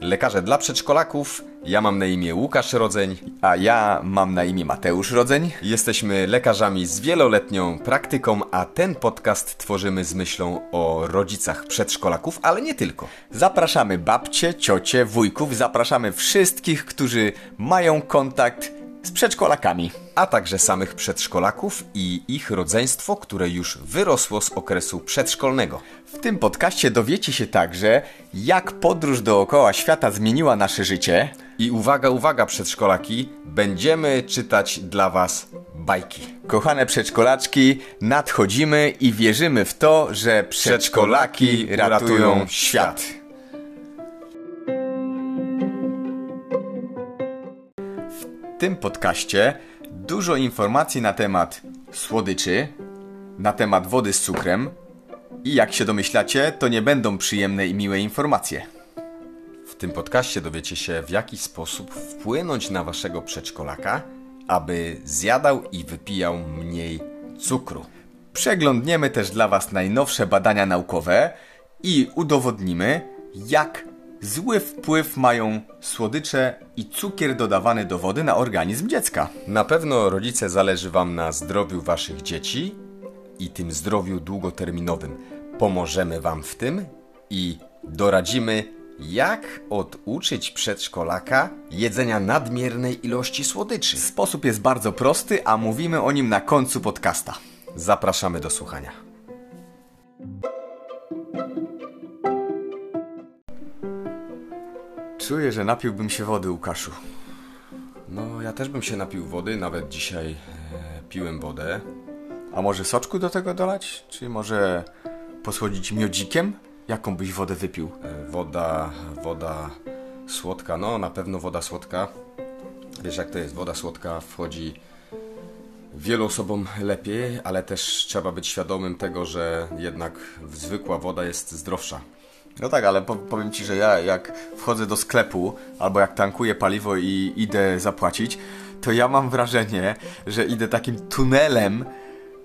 Lekarze dla przedszkolaków. Ja mam na imię Łukasz Rodzeń. A ja mam na imię Mateusz Rodzeń. Jesteśmy lekarzami z wieloletnią praktyką, a ten podcast tworzymy z myślą o rodzicach przedszkolaków, ale nie tylko. Zapraszamy babcie, ciocie, wujków, zapraszamy wszystkich, którzy mają kontakt z przedszkolakami. A także samych przedszkolaków i ich rodzeństwo, które już wyrosło z okresu przedszkolnego. W tym podcaście dowiecie się także, jak podróż dookoła świata zmieniła nasze życie. I uwaga, uwaga, przedszkolaki, będziemy czytać dla Was bajki. Kochane przedszkolaczki, nadchodzimy i wierzymy w to, że przedszkolaki ratują świat. W tym podcaście dużo informacji na temat słodyczy, na temat wody z cukrem i jak się domyślacie, to nie będą przyjemne i miłe informacje. W tym podcaście dowiecie się, w jaki sposób wpłynąć na Waszego przedszkolaka, aby zjadał i wypijał mniej cukru. Przeglądniemy też dla Was najnowsze badania naukowe i udowodnimy, jak zły wpływ mają słodycze i cukier dodawany do wody na organizm dziecka. Na pewno rodzice zależy Wam na zdrowiu Waszych dzieci i tym zdrowiu długoterminowym. Pomożemy Wam w tym i doradzimy, jak oduczyć przedszkolaka jedzenia nadmiernej ilości słodyczy. Sposób jest bardzo prosty, a mówimy o nim na końcu podcasta. Zapraszamy do słuchania. Czuję, że napiłbym się wody, Łukaszu. No, ja też bym się napił wody, nawet dzisiaj e, piłem wodę. A może soczku do tego dolać? Czy może posłodzić miodzikiem? Jaką byś wodę wypił? E, Woda, woda słodka, no na pewno woda słodka. Wiesz jak to jest, woda słodka wchodzi wielu osobom lepiej, ale też trzeba być świadomym tego, że jednak zwykła woda jest zdrowsza. No tak, ale po, powiem Ci, że ja jak wchodzę do sklepu albo jak tankuję paliwo i idę zapłacić, to ja mam wrażenie, że idę takim tunelem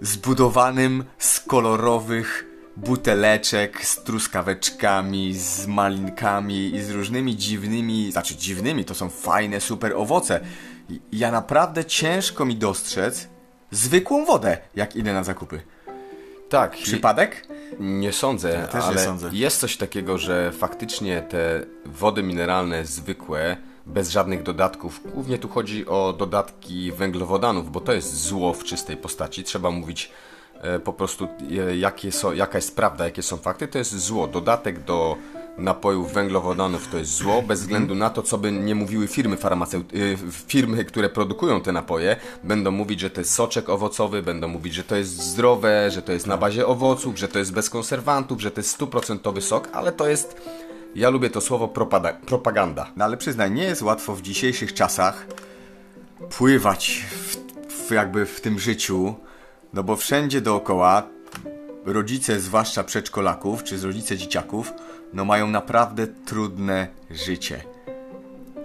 zbudowanym z kolorowych buteleczek, z truskaweczkami, z malinkami i z różnymi dziwnymi, znaczy dziwnymi, to są fajne, super owoce. I ja naprawdę ciężko mi dostrzec zwykłą wodę, jak idę na zakupy. Tak, Przypadek? Nie sądzę, też nie ale sądzę. jest coś takiego, że faktycznie te wody mineralne zwykłe, bez żadnych dodatków, głównie tu chodzi o dodatki węglowodanów, bo to jest zło w czystej postaci. Trzeba mówić e, po prostu, e, jakie są, jaka jest prawda, jakie są fakty. To jest zło. Dodatek do napojów węglowodanów to jest zło, bez względu na to, co by nie mówiły firmy farmaceutyczne, firmy, które produkują te napoje, będą mówić, że to jest soczek owocowy, będą mówić, że to jest zdrowe, że to jest na bazie owoców, że to jest bez konserwantów, że to jest stuprocentowy sok, ale to jest, ja lubię to słowo propaganda. No ale przyznaj, nie jest łatwo w dzisiejszych czasach pływać w, w jakby w tym życiu, no bo wszędzie dookoła rodzice, zwłaszcza przedszkolaków, czy rodzice dzieciaków, no mają naprawdę trudne życie.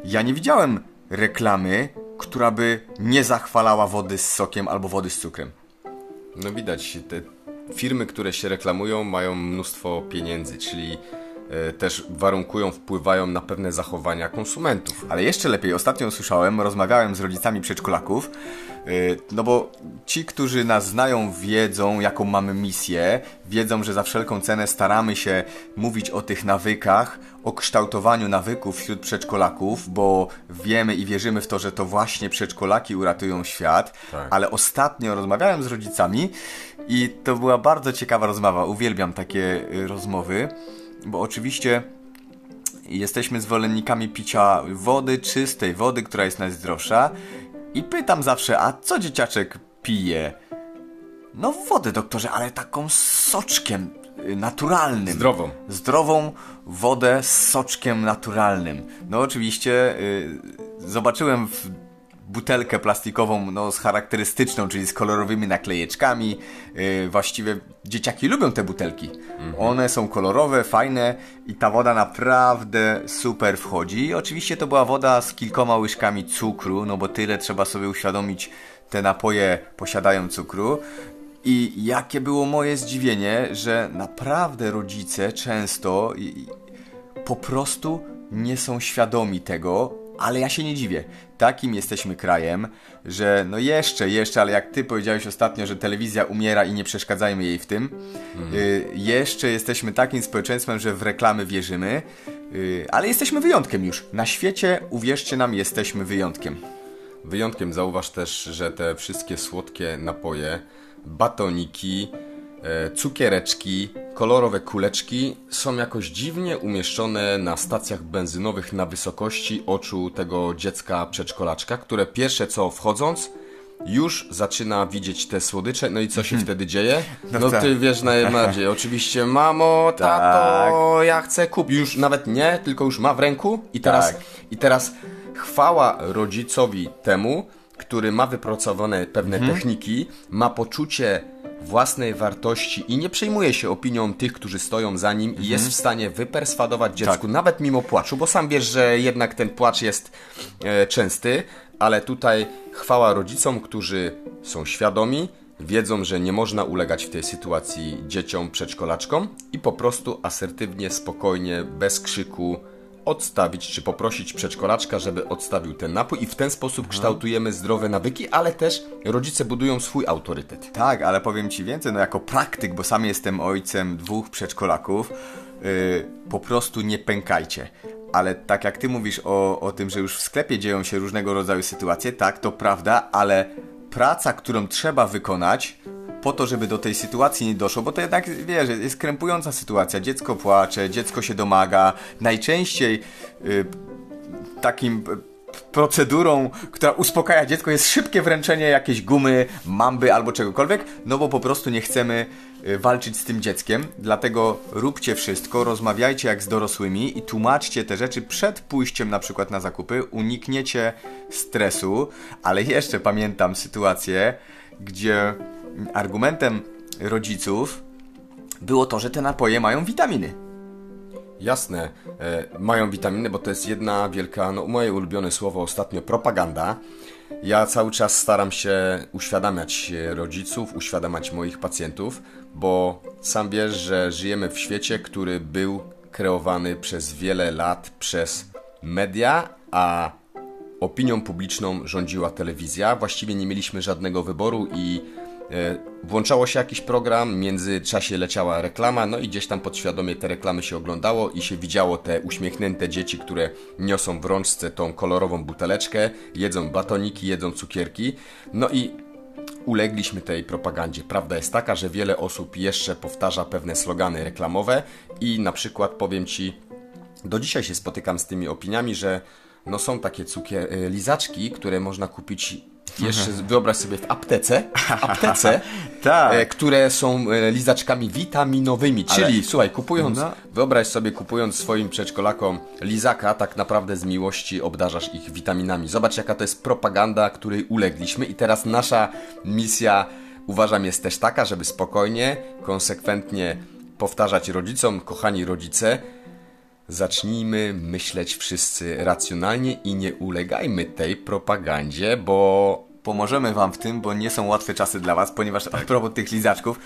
Ja nie widziałem reklamy, która by nie zachwalała wody z sokiem albo wody z cukrem. No widać, te firmy, które się reklamują, mają mnóstwo pieniędzy, czyli e, też warunkują, wpływają na pewne zachowania konsumentów. Ale jeszcze lepiej, ostatnio usłyszałem, rozmawiałem z rodzicami przedszkolaków, no bo ci, którzy nas znają, wiedzą, jaką mamy misję, wiedzą, że za wszelką cenę staramy się mówić o tych nawykach, o kształtowaniu nawyków wśród przedszkolaków, bo wiemy i wierzymy w to, że to właśnie przedszkolaki uratują świat. Tak. Ale ostatnio rozmawiałem z rodzicami i to była bardzo ciekawa rozmowa. Uwielbiam takie y, rozmowy, bo oczywiście jesteśmy zwolennikami picia wody, czystej wody, która jest najzdrowsza. I pytam zawsze, a co dzieciaczek pije? No wodę, doktorze, ale taką z soczkiem y, naturalnym. Zdrową. Zdrową wodę z soczkiem naturalnym. No oczywiście y, zobaczyłem w butelkę plastikową, no z charakterystyczną, czyli z kolorowymi naklejeczkami. Yy, właściwie dzieciaki lubią te butelki. One są kolorowe, fajne i ta woda naprawdę super wchodzi. I oczywiście to była woda z kilkoma łyżkami cukru, no bo tyle trzeba sobie uświadomić, te napoje posiadają cukru. I jakie było moje zdziwienie, że naprawdę rodzice często po prostu nie są świadomi tego, ale ja się nie dziwię. Takim jesteśmy krajem, że no jeszcze, jeszcze, ale jak ty powiedziałeś ostatnio, że telewizja umiera i nie przeszkadzajmy jej w tym, y, jeszcze jesteśmy takim społeczeństwem, że w reklamy wierzymy, y, ale jesteśmy wyjątkiem już. Na świecie, uwierzcie nam, jesteśmy wyjątkiem. Wyjątkiem zauważ też, że te wszystkie słodkie napoje, batoniki, cukiereczki, kolorowe kuleczki są jakoś dziwnie umieszczone na stacjach benzynowych na wysokości oczu tego dziecka przedszkolaczka, które pierwsze co wchodząc już zaczyna widzieć te słodycze, no i co się wtedy dzieje? No, No tak. ty wiesz najbardziej, oczywiście mamo, tato, ja chcę kupić, już nawet nie, tylko już ma w ręku i teraz, Tak. i teraz chwała rodzicowi temu, który ma wypracowane pewne techniki, ma poczucie własnej wartości i nie przejmuje się opinią tych, którzy stoją za nim i jest w stanie wyperswadować dziecku, nawet mimo płaczu, bo sam wiesz, że jednak ten płacz jest e, częsty, ale tutaj chwała rodzicom, którzy są świadomi, wiedzą, że nie można ulegać w tej sytuacji dzieciom, przedszkolaczkom i po prostu asertywnie, spokojnie, bez krzyku odstawić, czy poprosić przedszkolaczka, żeby odstawił ten napój i w ten sposób kształtujemy zdrowe nawyki, ale też rodzice budują swój autorytet. Tak, ale powiem Ci więcej, no jako praktyk, bo sam jestem ojcem dwóch przedszkolaków, yy, po prostu nie pękajcie. Ale tak jak Ty mówisz o, o tym, że już w sklepie dzieją się różnego rodzaju sytuacje, tak, to prawda, ale praca, którą trzeba wykonać po to, żeby do tej sytuacji nie doszło, bo to jednak, wiesz, jest krępująca sytuacja, dziecko płacze, dziecko się domaga, najczęściej... Yy, takim procedurą, która uspokaja dziecko, jest szybkie wręczenie jakiejś gumy, mamby albo czegokolwiek, no bo po prostu nie chcemy y, walczyć z tym dzieckiem, dlatego róbcie wszystko, rozmawiajcie jak z dorosłymi i tłumaczcie te rzeczy przed pójściem na przykład na zakupy, unikniecie stresu, ale jeszcze pamiętam sytuację, gdzie argumentem rodziców było to, że te napoje mają witaminy. Jasne, e, mają witaminy, bo to jest jedna wielka, no moje ulubione słowo ostatnio, propaganda. Ja cały czas staram się uświadamiać rodziców, uświadamiać moich pacjentów, bo sam wiesz, że żyjemy w świecie, który był kreowany przez wiele lat przez media, a opinią publiczną rządziła telewizja. Właściwie nie mieliśmy żadnego wyboru i e, włączało się jakiś program, w międzyczasie leciała reklama, no i gdzieś tam podświadomie te reklamy się oglądało i się widziało te uśmiechnięte dzieci, które niosą w rączce tą kolorową buteleczkę, jedzą batoniki, jedzą cukierki. No i ulegliśmy tej propagandzie. Prawda jest taka, że wiele osób jeszcze powtarza pewne slogany reklamowe i na przykład powiem Ci, do dzisiaj się spotykam z tymi opiniami, że no są takie cukier, y, lizaczki, które można kupić jeszcze, wyobraź sobie, w aptece, aptece, Tak. e, które są e, lizaczkami witaminowymi, czyli słuchaj, kupując, No. wyobraź sobie, kupując swoim przedszkolakom lizaka, tak naprawdę z miłości obdarzasz ich witaminami. Zobacz, jaka to jest propaganda, której ulegliśmy i teraz nasza misja, uważam, jest też taka, żeby spokojnie, konsekwentnie powtarzać rodzicom, kochani rodzice, Zacznijmy myśleć wszyscy racjonalnie i nie ulegajmy tej propagandzie, bo Pomożemy wam w tym, bo nie są łatwe czasy dla was, ponieważ a propos tych lizaczków,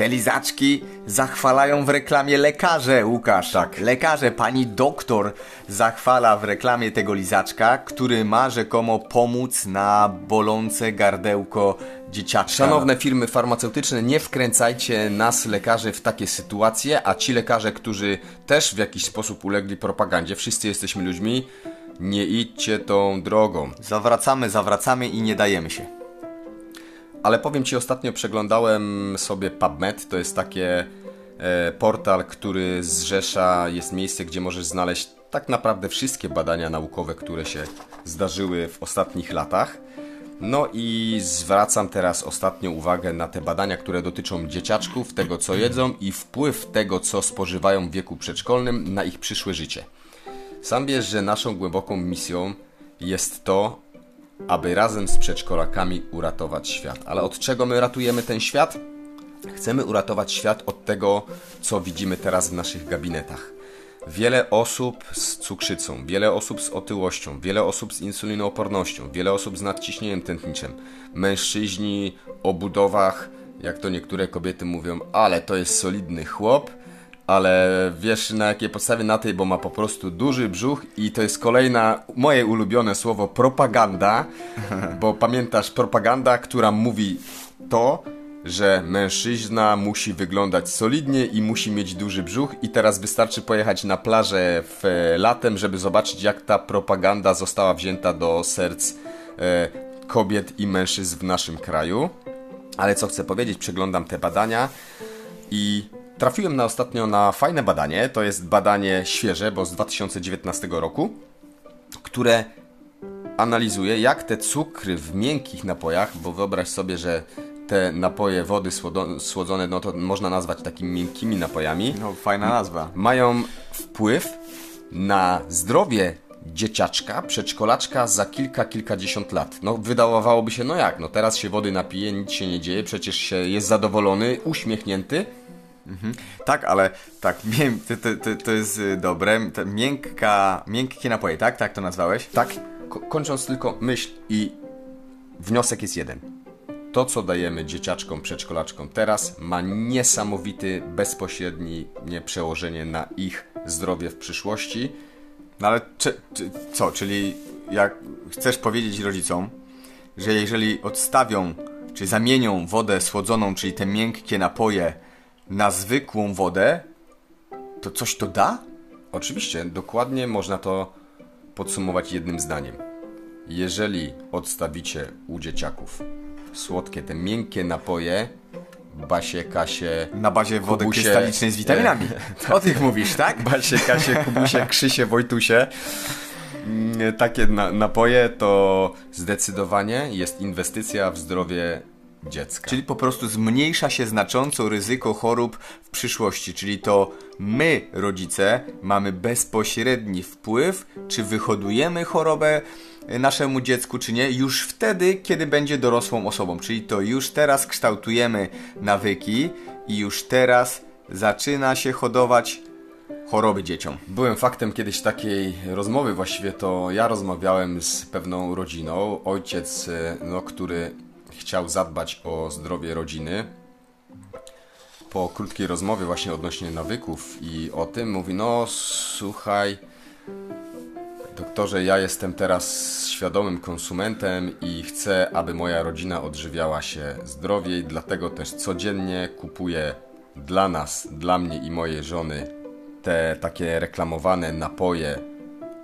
te lizaczki zachwalają w reklamie lekarze, Łukasz. Tak. Lekarze, pani doktor zachwala w reklamie tego lizaczka, który ma rzekomo pomóc na bolące gardełko dzieciaczka. Szanowne firmy farmaceutyczne, nie wkręcajcie nas, lekarzy, w takie sytuacje, a ci lekarze, którzy też w jakiś sposób ulegli propagandzie, wszyscy jesteśmy ludźmi, nie idźcie tą drogą. Zawracamy, zawracamy i nie dajemy się. Ale powiem Ci, ostatnio przeglądałem sobie PubMed, to jest takie e, portal, który zrzesza, jest miejsce, gdzie możesz znaleźć tak naprawdę wszystkie badania naukowe, które się zdarzyły w ostatnich latach. No i zwracam teraz ostatnio uwagę na te badania, które dotyczą dzieciaczków, tego co jedzą i wpływ tego, co spożywają w wieku przedszkolnym na ich przyszłe życie. Sam wiesz, że naszą głęboką misją jest to, aby razem z przedszkolakami uratować świat. Ale od czego my ratujemy ten świat? Chcemy uratować świat od tego, co widzimy teraz w naszych gabinetach. Wiele osób z cukrzycą, wiele osób z otyłością, wiele osób z insulinoopornością, wiele osób z nadciśnieniem tętniczym, mężczyźni o budowach jak to niektóre kobiety mówią, ale to jest solidny chłop, ale wiesz na jakiej podstawie? Na tej, bo ma po prostu duży brzuch i to jest kolejna moje ulubione słowo propaganda, bo pamiętasz propaganda, która mówi to, że mężczyzna musi wyglądać solidnie i musi mieć duży brzuch. I teraz wystarczy pojechać na plażę w e, latem, żeby zobaczyć jak ta propaganda została wzięta do serc e, kobiet i mężczyzn w naszym kraju. Ale co chcę powiedzieć, przeglądam te badania i trafiłem na ostatnio na fajne badanie. To jest badanie świeże, bo z 2019 roku, które analizuje, jak te cukry w miękkich napojach, bo wyobraź sobie, że te napoje wody słodzone, no to można nazwać takimi miękkimi napojami. No, fajna nazwa. Mają wpływ na zdrowie dzieciaczka, przedszkolaczka za kilka, kilkadziesiąt lat. No wydawałoby się, no jak, no teraz się wody napije, nic się nie dzieje, przecież się jest zadowolony, uśmiechnięty. Mhm. Tak, ale tak, to, to, to jest y, dobre. Miękka, miękkie napoje, tak? Tak to nazwałeś? Tak. Ko kończąc tylko myśl i wniosek jest jeden. To, co dajemy dzieciaczkom, przedszkolaczkom teraz, ma niesamowity, bezpośrednie przełożenie na ich zdrowie w przyszłości no ale czy, czy, co, czyli jak chcesz powiedzieć rodzicom, że jeżeli odstawią, czy zamienią wodę słodzoną, czyli te miękkie napoje, na zwykłą wodę, to coś to da? Oczywiście, dokładnie można to podsumować jednym zdaniem. Jeżeli odstawicie u dzieciaków słodkie, te miękkie napoje, Basie, Kasie... Na bazie wody Kubusie, krystalicznej z witaminami. E, o tych mówisz, tak? Basie, Kasie, Kubusie, Krzysie, Wojtusie. Mm, takie na, napoje to zdecydowanie jest inwestycja w zdrowie dziecka. Czyli po prostu zmniejsza się znacząco ryzyko chorób w przyszłości, czyli to my, rodzice, mamy bezpośredni wpływ, czy wyhodujemy chorobę naszemu dziecku, czy nie, już wtedy, kiedy będzie dorosłą osobą. Czyli to już teraz kształtujemy nawyki i już teraz zaczyna się hodować choroby dzieciom. Byłem faktem kiedyś takiej rozmowy, właściwie to ja rozmawiałem z pewną rodziną. Ojciec, e, no, który chciał zadbać o zdrowie rodziny. Po krótkiej rozmowie właśnie odnośnie nawyków i o tym mówi, no słuchaj, doktorze, ja jestem teraz świadomym konsumentem i chcę, aby moja rodzina odżywiała się zdrowiej, dlatego też codziennie kupuję dla nas, dla mnie i mojej żony te takie reklamowane napoje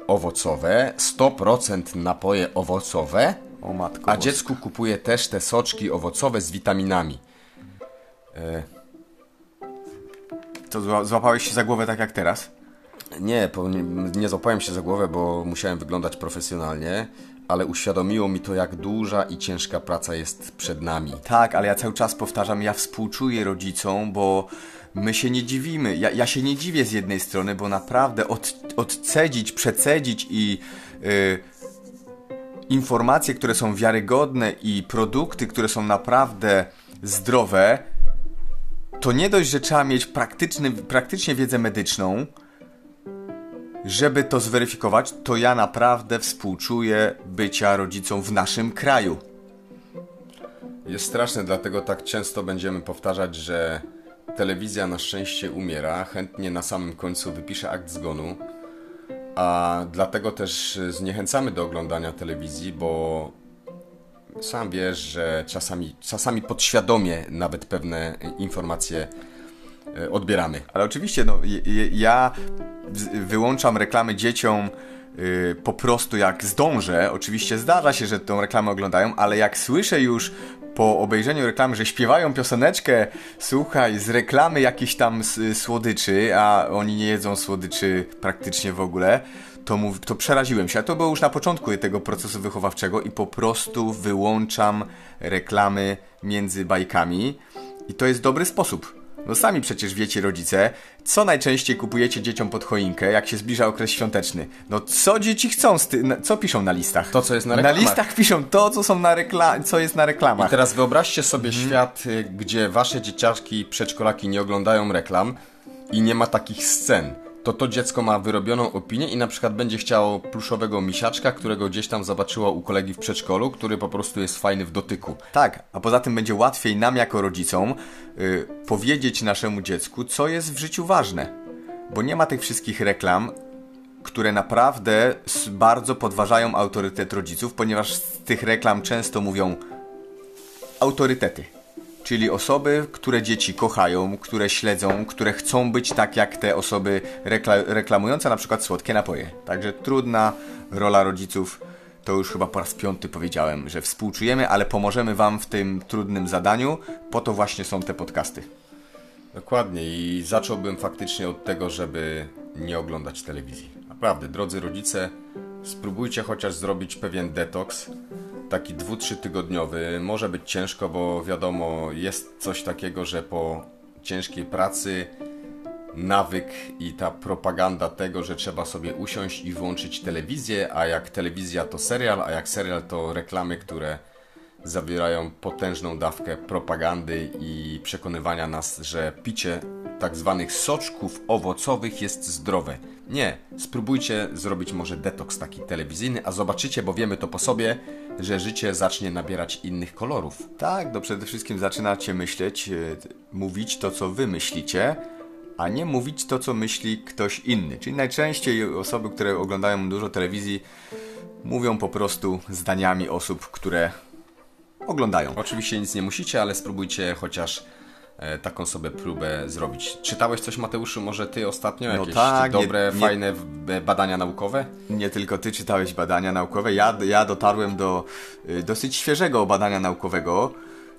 owocowe, 100% napoje owocowe, o matko. A dziecku kupuję też te soczki owocowe z witaminami. E... To złapałeś się za głowę tak jak teraz? Nie, nie, nie złapałem się za głowę, bo musiałem wyglądać profesjonalnie, ale uświadomiło mi to, jak duża i ciężka praca jest przed nami. Tak, ale ja cały czas powtarzam, ja współczuję rodzicom, bo my się nie dziwimy. Ja, ja się nie dziwię z jednej strony, bo naprawdę od, odcedzić, przecedzić i. Yy, informacje, które są wiarygodne i produkty, które są naprawdę zdrowe, to nie dość, że trzeba mieć praktyczny, praktycznie wiedzę medyczną, żeby to zweryfikować, to ja naprawdę współczuję bycia rodzicą w naszym kraju. Jest straszne, dlatego tak często będziemy powtarzać, że telewizja na szczęście umiera, chętnie na samym końcu wypisze akt zgonu, a dlatego też zniechęcamy do oglądania telewizji, bo sam wiesz, że czasami, czasami podświadomie nawet pewne informacje e, odbieramy. Ale oczywiście, no, ja wyłączam reklamy dzieciom y, po prostu jak zdążę. Oczywiście zdarza się, że tą reklamę oglądają, ale jak słyszę już po obejrzeniu reklamy, że śpiewają pioseneczkę, słuchaj, z reklamy jakichś tam słodyczy, a oni nie jedzą słodyczy praktycznie w ogóle, to, to przeraziłem się. A to było już na początku tego procesu wychowawczego i po prostu wyłączam reklamy między bajkami. I to jest dobry sposób. No sami przecież wiecie, rodzice, co najczęściej kupujecie dzieciom pod choinkę, jak się zbliża okres świąteczny? No co dzieci chcą, co piszą na listach? To, co jest na reklamach. Na listach piszą to, co, są na rekla co jest na reklamach. I teraz wyobraźcie sobie mhm. świat, y, gdzie wasze dzieciaczki, przedszkolaki nie oglądają reklam i nie ma takich scen. To to dziecko ma wyrobioną opinię i na przykład będzie chciało pluszowego misiaczka, którego gdzieś tam zobaczyło u kolegi w przedszkolu, który po prostu jest fajny w dotyku. Tak, a poza tym będzie łatwiej nam jako rodzicom y, powiedzieć naszemu dziecku, co jest w życiu ważne. Bo nie ma tych wszystkich reklam, które naprawdę bardzo podważają autorytet rodziców, ponieważ z tych reklam często mówią autorytety. Czyli osoby, które dzieci kochają, które śledzą, które chcą być tak jak te osoby rekla- reklamujące na przykład słodkie napoje. Także trudna rola rodziców. To już chyba po raz piąty powiedziałem, że współczujemy, ale pomożemy Wam w tym trudnym zadaniu. Po to właśnie są te podcasty. Dokładnie i zacząłbym faktycznie od tego, żeby nie oglądać telewizji. Naprawdę, drodzy rodzice, spróbujcie chociaż zrobić pewien detoks, taki dwu, trzy tygodniowy. Może być ciężko, bo wiadomo, jest coś takiego, że po ciężkiej pracy nawyk i ta propaganda tego, że trzeba sobie usiąść i włączyć telewizję, a jak telewizja to serial, a jak serial to reklamy, które zawierają potężną dawkę propagandy i przekonywania nas, że picie tak zwanych soczków owocowych jest zdrowe. Nie, spróbujcie zrobić może detoks taki telewizyjny, a zobaczycie, bo wiemy to po sobie, że życie zacznie nabierać innych kolorów. Tak, no przede wszystkim zaczynacie myśleć, e, mówić to, co wy myślicie, a nie mówić to, co myśli ktoś inny. Czyli najczęściej osoby, które oglądają dużo telewizji, mówią po prostu zdaniami osób, które oglądają. Oczywiście nic nie musicie, ale spróbujcie chociaż e, taką sobie próbę zrobić. Czytałeś coś, Mateuszu, może ty ostatnio? No Jakieś tak, nie- dobre, nie- fajne w- badania naukowe? Nie tylko ty czytałeś badania naukowe, ja, ja dotarłem do y, dosyć świeżego badania naukowego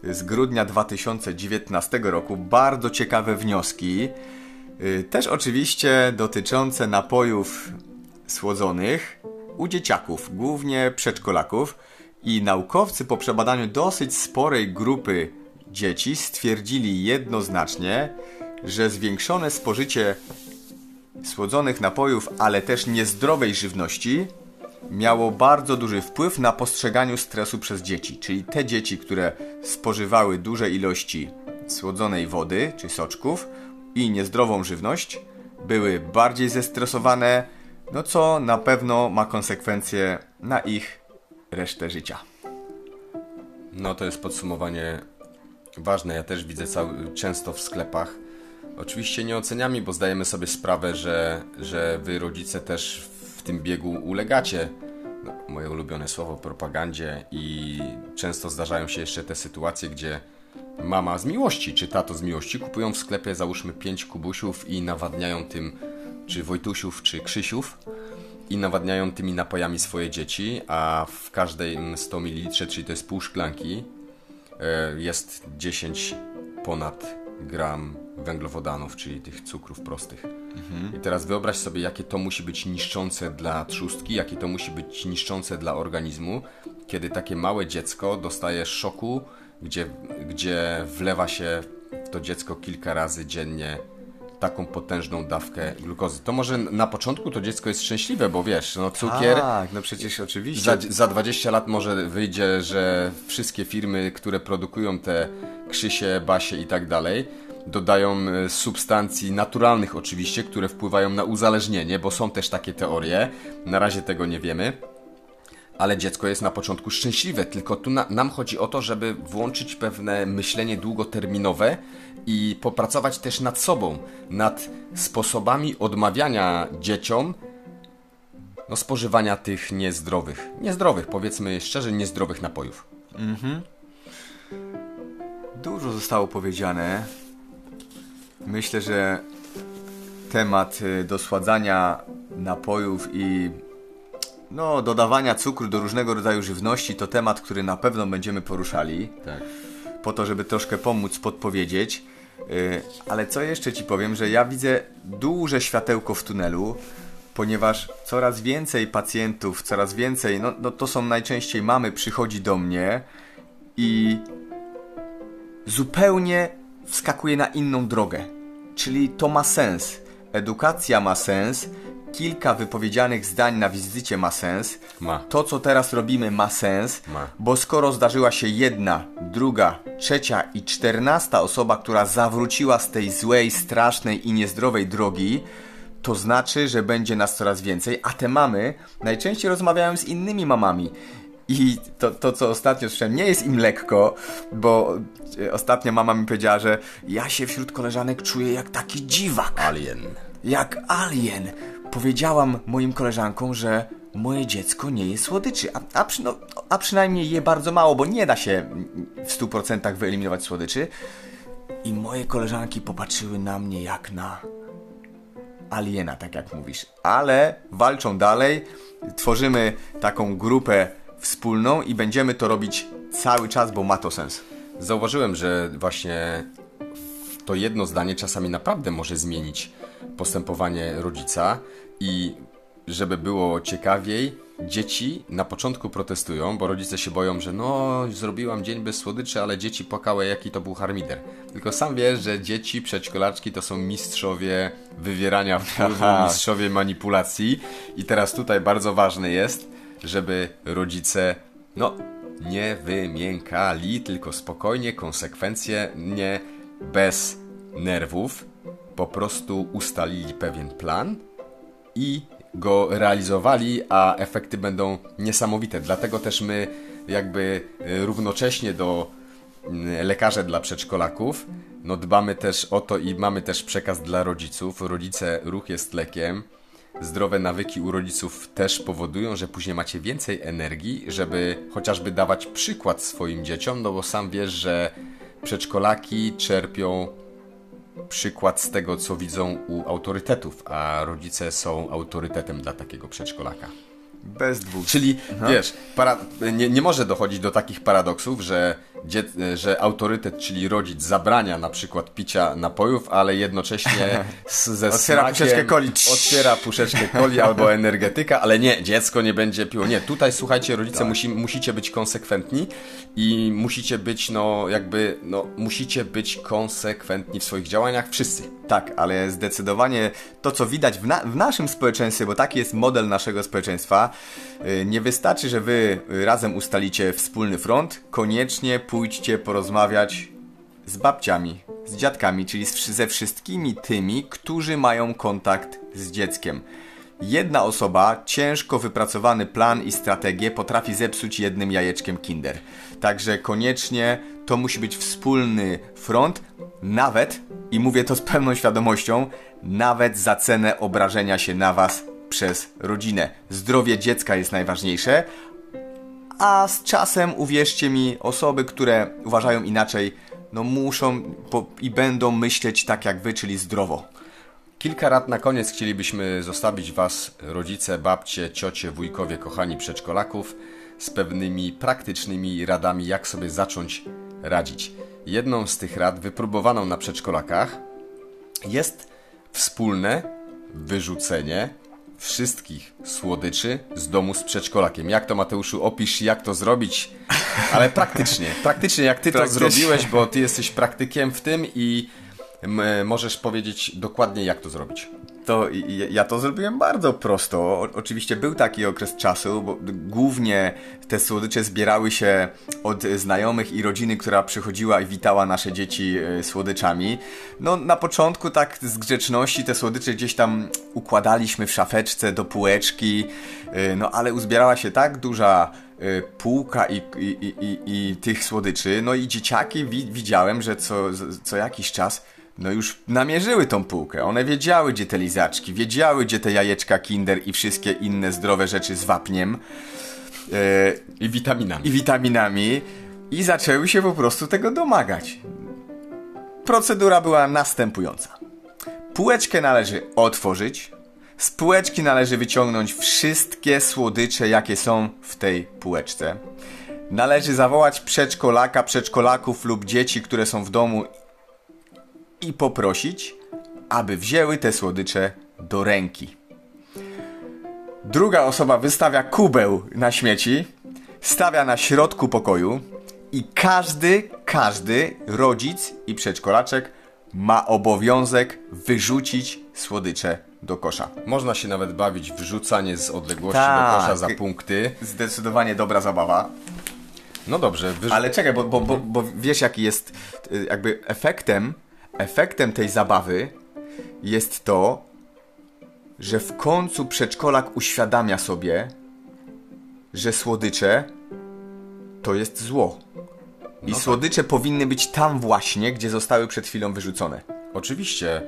z grudnia 2019 roku. Bardzo ciekawe wnioski. Też oczywiście dotyczące napojów słodzonych u dzieciaków, głównie przedszkolaków. I naukowcy po przebadaniu dosyć sporej grupy dzieci stwierdzili jednoznacznie, że zwiększone spożycie słodzonych napojów, ale też niezdrowej żywności miało bardzo duży wpływ na postrzeganiu stresu przez dzieci. Czyli te dzieci, które spożywały duże ilości słodzonej wody czy soczków i niezdrową żywność, były bardziej zestresowane, no co na pewno ma konsekwencje na ich resztę życia. No to jest podsumowanie ważne. Ja też widzę cały, często w sklepach. Oczywiście nie oceniamy, bo zdajemy sobie sprawę, że, że wy rodzice też w tym biegu ulegacie. No, moje ulubione słowo propagandzie i często zdarzają się jeszcze te sytuacje, gdzie mama z miłości, czy tato z miłości kupują w sklepie załóżmy 5 kubusiów i nawadniają tym, czy Wojtusiów, czy Krzysiów i nawadniają tymi napojami swoje dzieci, a w każdej 100 ml, czyli to jest pół szklanki, e, jest 10 ponad gram węglowodanów, czyli tych cukrów prostych. I teraz wyobraź sobie, jakie to musi być niszczące dla trzustki, jakie to musi być niszczące dla organizmu, kiedy takie małe dziecko dostaje szoku, gdzie, gdzie wlewa się to dziecko kilka razy dziennie taką potężną dawkę glukozy. To może na początku to dziecko jest szczęśliwe, bo wiesz, no cukier Tak, no przecież oczywiście. za, za 20 lat może wyjdzie, że wszystkie firmy, które produkują te krzysie, basie i tak dalej, dodają e, substancji naturalnych oczywiście, które wpływają na uzależnienie, bo są też takie teorie. Na razie tego nie wiemy. Ale dziecko jest na początku szczęśliwe, tylko tu na, nam chodzi o to, żeby włączyć pewne myślenie długoterminowe i popracować też nad sobą, nad sposobami odmawiania dzieciom no, spożywania tych niezdrowych, niezdrowych, powiedzmy szczerze, niezdrowych napojów. Dużo zostało powiedziane. Myślę, że temat y, dosładzania napojów i no, dodawania cukru do różnego rodzaju żywności to temat, który na pewno będziemy poruszali. Tak. po to, żeby troszkę pomóc, podpowiedzieć. Yy, Ale co jeszcze ci powiem, że ja widzę duże światełko w tunelu, ponieważ coraz więcej pacjentów, coraz więcej, no, no to są najczęściej mamy, przychodzi do mnie i zupełnie wskakuje na inną drogę. Czyli to ma sens. Edukacja ma sens. Kilka wypowiedzianych zdań na wizycie ma sens. Ma. To, co teraz robimy, ma sens. Ma. Bo skoro zdarzyła się jedna, druga, trzecia i czternasta osoba, która zawróciła z tej złej, strasznej i niezdrowej drogi, to znaczy, że będzie nas coraz więcej, a te mamy najczęściej rozmawiają z innymi mamami. I to, to, co ostatnio słyszałem, nie jest im lekko, bo e, ostatnia mama mi powiedziała, że ja się wśród koleżanek czuję jak taki dziwak. Alien. Jak alien. Powiedziałam moim koleżankom, że moje dziecko nie je słodyczy, a, a, przy, no, a przynajmniej je bardzo mało, bo nie da się w 100% wyeliminować słodyczy. I moje koleżanki popatrzyły na mnie jak na aliena, tak jak mówisz. Ale walczą dalej, tworzymy taką grupę wspólną i będziemy to robić cały czas, bo ma to sens. Zauważyłem, że właśnie to jedno zdanie czasami naprawdę może zmienić postępowanie rodzica i żeby było ciekawiej, dzieci na początku protestują, bo rodzice się boją, że no, zrobiłam dzień bez słodyczy, ale dzieci płakały, jaki to był harmider. Tylko sam wiesz, że dzieci, przedszkolaczki to są mistrzowie wywierania wpływu, mistrzowie manipulacji i teraz tutaj bardzo ważne jest, żeby rodzice, no, nie wymiękali, tylko spokojnie, konsekwencje, nie bez nerwów, po prostu ustalili pewien plan i go realizowali, a efekty będą niesamowite. Dlatego też my jakby y, równocześnie do y, lekarze dla przedszkolaków, no dbamy też o to i mamy też przekaz dla rodziców. Rodzice, ruch jest lekiem. Zdrowe nawyki u rodziców też powodują, że później macie więcej energii, żeby chociażby dawać przykład swoim dzieciom, no bo sam wiesz, że przedszkolaki czerpią przykład z tego, co widzą u autorytetów, a rodzice są autorytetem dla takiego przedszkolaka. Bez dwóch. Czyli wiesz, para, nie, nie może dochodzić do takich paradoksów, że, dzie, że autorytet, czyli rodzic, zabrania na przykład picia napojów, ale jednocześnie z, ze Otwiera puszeczkę coli. Otwiera puszeczkę coli albo energetyka, ale nie, dziecko nie będzie piło. Nie, tutaj słuchajcie, rodzice, Tak. musi, musicie być konsekwentni i musicie być, no jakby, no musicie być konsekwentni w swoich działaniach, wszyscy. Tak, ale zdecydowanie to, co widać w, na w naszym społeczeństwie, bo taki jest model naszego społeczeństwa, nie wystarczy, że wy y, razem ustalicie wspólny front, koniecznie pójdźcie porozmawiać z babciami, z dziadkami, czyli ze wszystkimi tymi, którzy mają kontakt z dzieckiem. Jedna osoba, ciężko wypracowany plan i strategię potrafi zepsuć jednym jajeczkiem Kinder. Także koniecznie to musi być wspólny front, nawet, i mówię to z pełną świadomością, nawet za cenę obrażenia się na was przez rodzinę. Zdrowie dziecka jest najważniejsze, a z czasem, uwierzcie mi, osoby, które uważają inaczej, no muszą po, i będą myśleć tak jak wy, czyli zdrowo. Kilka rad na koniec chcielibyśmy zostawić Was, rodzice, babcie, ciocie, wujkowie, kochani przedszkolaków, z pewnymi praktycznymi radami, jak sobie zacząć radzić. Jedną z tych rad, wypróbowaną na przedszkolakach, jest wspólne wyrzucenie wszystkich słodyczy z domu z przedszkolakiem. Jak to Mateuszu opisz, jak to zrobić, ale praktycznie. Praktycznie jak ty Praktycznie. to zrobiłeś, bo ty jesteś praktykiem w tym i możesz powiedzieć dokładnie jak to zrobić. To ja to zrobiłem bardzo prosto. O, oczywiście był taki okres czasu, bo głównie te słodycze zbierały się od znajomych i rodziny, która przychodziła i witała nasze dzieci e, słodyczami. No na początku tak z grzeczności te słodycze gdzieś tam układaliśmy w szafeczce do półeczki, e, no ale uzbierała się tak duża e, półka i, i, i, i, tych słodyczy, no i dzieciaki wi widziałem, że co, co jakiś czas no już namierzyły tą półkę. One wiedziały, gdzie te lizaczki, wiedziały, gdzie te jajeczka Kinder i wszystkie inne zdrowe rzeczy z wapniem e, I witaminami. i witaminami i zaczęły się po prostu tego domagać. Procedura była następująca. Półeczkę należy otworzyć, z półeczki należy wyciągnąć wszystkie słodycze, jakie są w tej półeczce. Należy zawołać przedszkolaka, przedszkolaków lub dzieci, które są w domu i poprosić, aby wzięły te słodycze do ręki. Druga osoba wystawia kubeł na śmieci, stawia na środku pokoju i każdy, każdy rodzic i przedszkolaczek ma obowiązek wyrzucić słodycze do kosza. Można się nawet bawić w rzucanie z odległości Tak. do kosza za punkty. Zdecydowanie dobra zabawa. No dobrze, wyrzu- Ale czekaj, bo, bo, bo, bo wiesz jaki jest y, jakby efektem, efektem tej zabawy jest to, że w końcu przedszkolak uświadamia sobie, że słodycze to jest zło. I tak. słodycze powinny być tam właśnie, gdzie zostały przed chwilą wyrzucone. Oczywiście,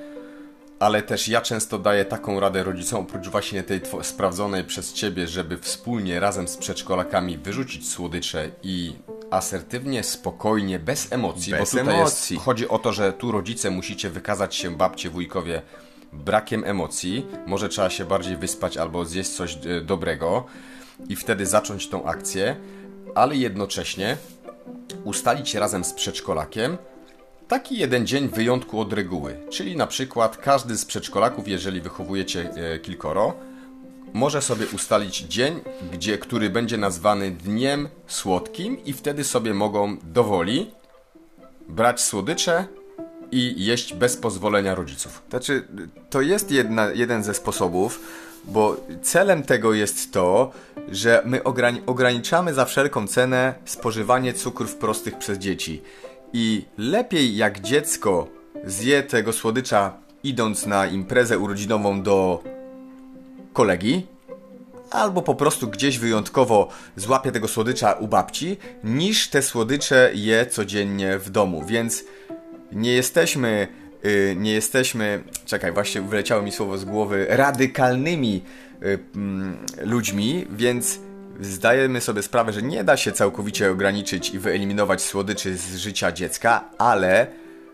ale też ja często daję taką radę rodzicom, oprócz właśnie tej sprawdzonej przez ciebie, żeby wspólnie razem z przedszkolakami wyrzucić słodycze i asertywnie, spokojnie, bez emocji, Bez bo tutaj emocji. Jest, chodzi o to, że tu rodzice musicie wykazać się babcie, wujkowie brakiem emocji, może trzeba się bardziej wyspać albo zjeść coś e, dobrego i wtedy zacząć tą akcję, ale jednocześnie ustalić razem z przedszkolakiem taki jeden dzień wyjątku od reguły. Czyli na przykład każdy z przedszkolaków, jeżeli wychowujecie e, kilkoro, może sobie ustalić dzień, gdzie, który będzie nazwany dniem słodkim i wtedy sobie mogą dowoli brać słodycze i jeść bez pozwolenia rodziców. Znaczy, to jest jedna, jeden ze sposobów, bo celem tego jest to, że my ograni- ograniczamy za wszelką cenę spożywanie cukrów prostych przez dzieci. I lepiej jak dziecko zje tego słodycza idąc na imprezę urodzinową do kolegi, albo po prostu gdzieś wyjątkowo złapie tego słodycza u babci, niż te słodycze je codziennie w domu. Więc nie jesteśmy, y, nie jesteśmy, czekaj, właśnie wyleciało mi słowo z głowy, radykalnymi y, mm, ludźmi, więc zdajemy sobie sprawę, że nie da się całkowicie ograniczyć i wyeliminować słodyczy z życia dziecka, ale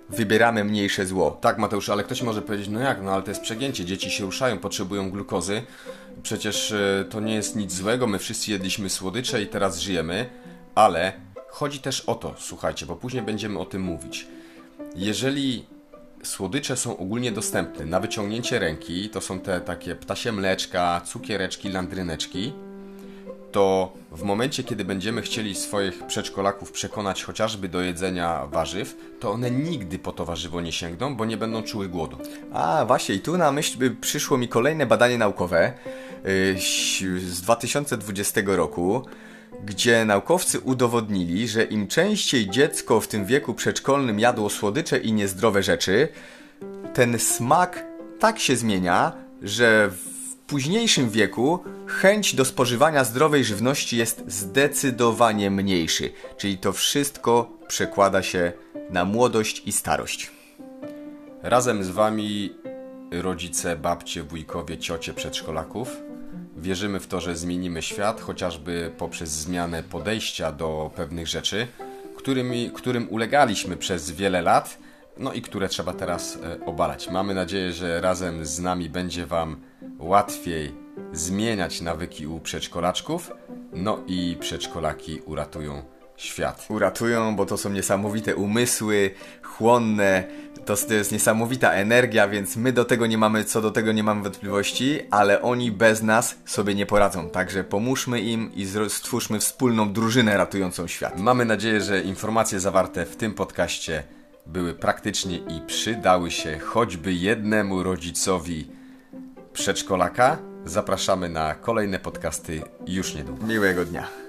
wybieramy mniejsze zło. Tak, Mateusz, ale ktoś może powiedzieć, no jak, no ale to jest przegięcie, dzieci się ruszają, potrzebują glukozy, przecież e, to nie jest nic złego, my wszyscy jedliśmy słodycze i teraz żyjemy, ale chodzi też o to, słuchajcie, bo później będziemy o tym mówić. Jeżeli słodycze są ogólnie dostępne na wyciągnięcie ręki, to są te takie ptasie mleczka, cukiereczki, landryneczki, to w momencie, kiedy będziemy chcieli swoich przedszkolaków przekonać chociażby do jedzenia warzyw, to one nigdy po to warzywo nie sięgną, bo nie będą czuły głodu. A, właśnie, i tu na myśl y, przyszło mi kolejne badanie naukowe y, z 2020 roku, gdzie naukowcy udowodnili, że im częściej dziecko w tym wieku przedszkolnym jadło słodycze i niezdrowe rzeczy, ten smak tak się zmienia, że późniejszym wieku chęć do spożywania zdrowej żywności jest zdecydowanie mniejszy. Czyli to wszystko przekłada się na młodość i starość. Razem z Wami, rodzice, babcie, wujkowie, ciocie przedszkolaków, wierzymy w to, że zmienimy świat, chociażby poprzez zmianę podejścia do pewnych rzeczy, którymi, którym ulegaliśmy przez wiele lat, no i które trzeba teraz e, obalać. Mamy nadzieję, że razem z nami będzie Wam łatwiej zmieniać nawyki u przedszkolaczków, no i przedszkolaki uratują świat. uratują, bo to są niesamowite umysły, chłonne, to, to jest niesamowita energia, więc my do tego nie mamy, co do tego nie mamy wątpliwości, ale oni bez nas sobie nie poradzą. Także pomóżmy im i stwórzmy wspólną drużynę ratującą świat. Mamy nadzieję, że informacje zawarte w tym podcaście były praktyczne i przydały się choćby jednemu rodzicowi przedszkolaka. Zapraszamy na kolejne podcasty już niedługo. Miłego dnia.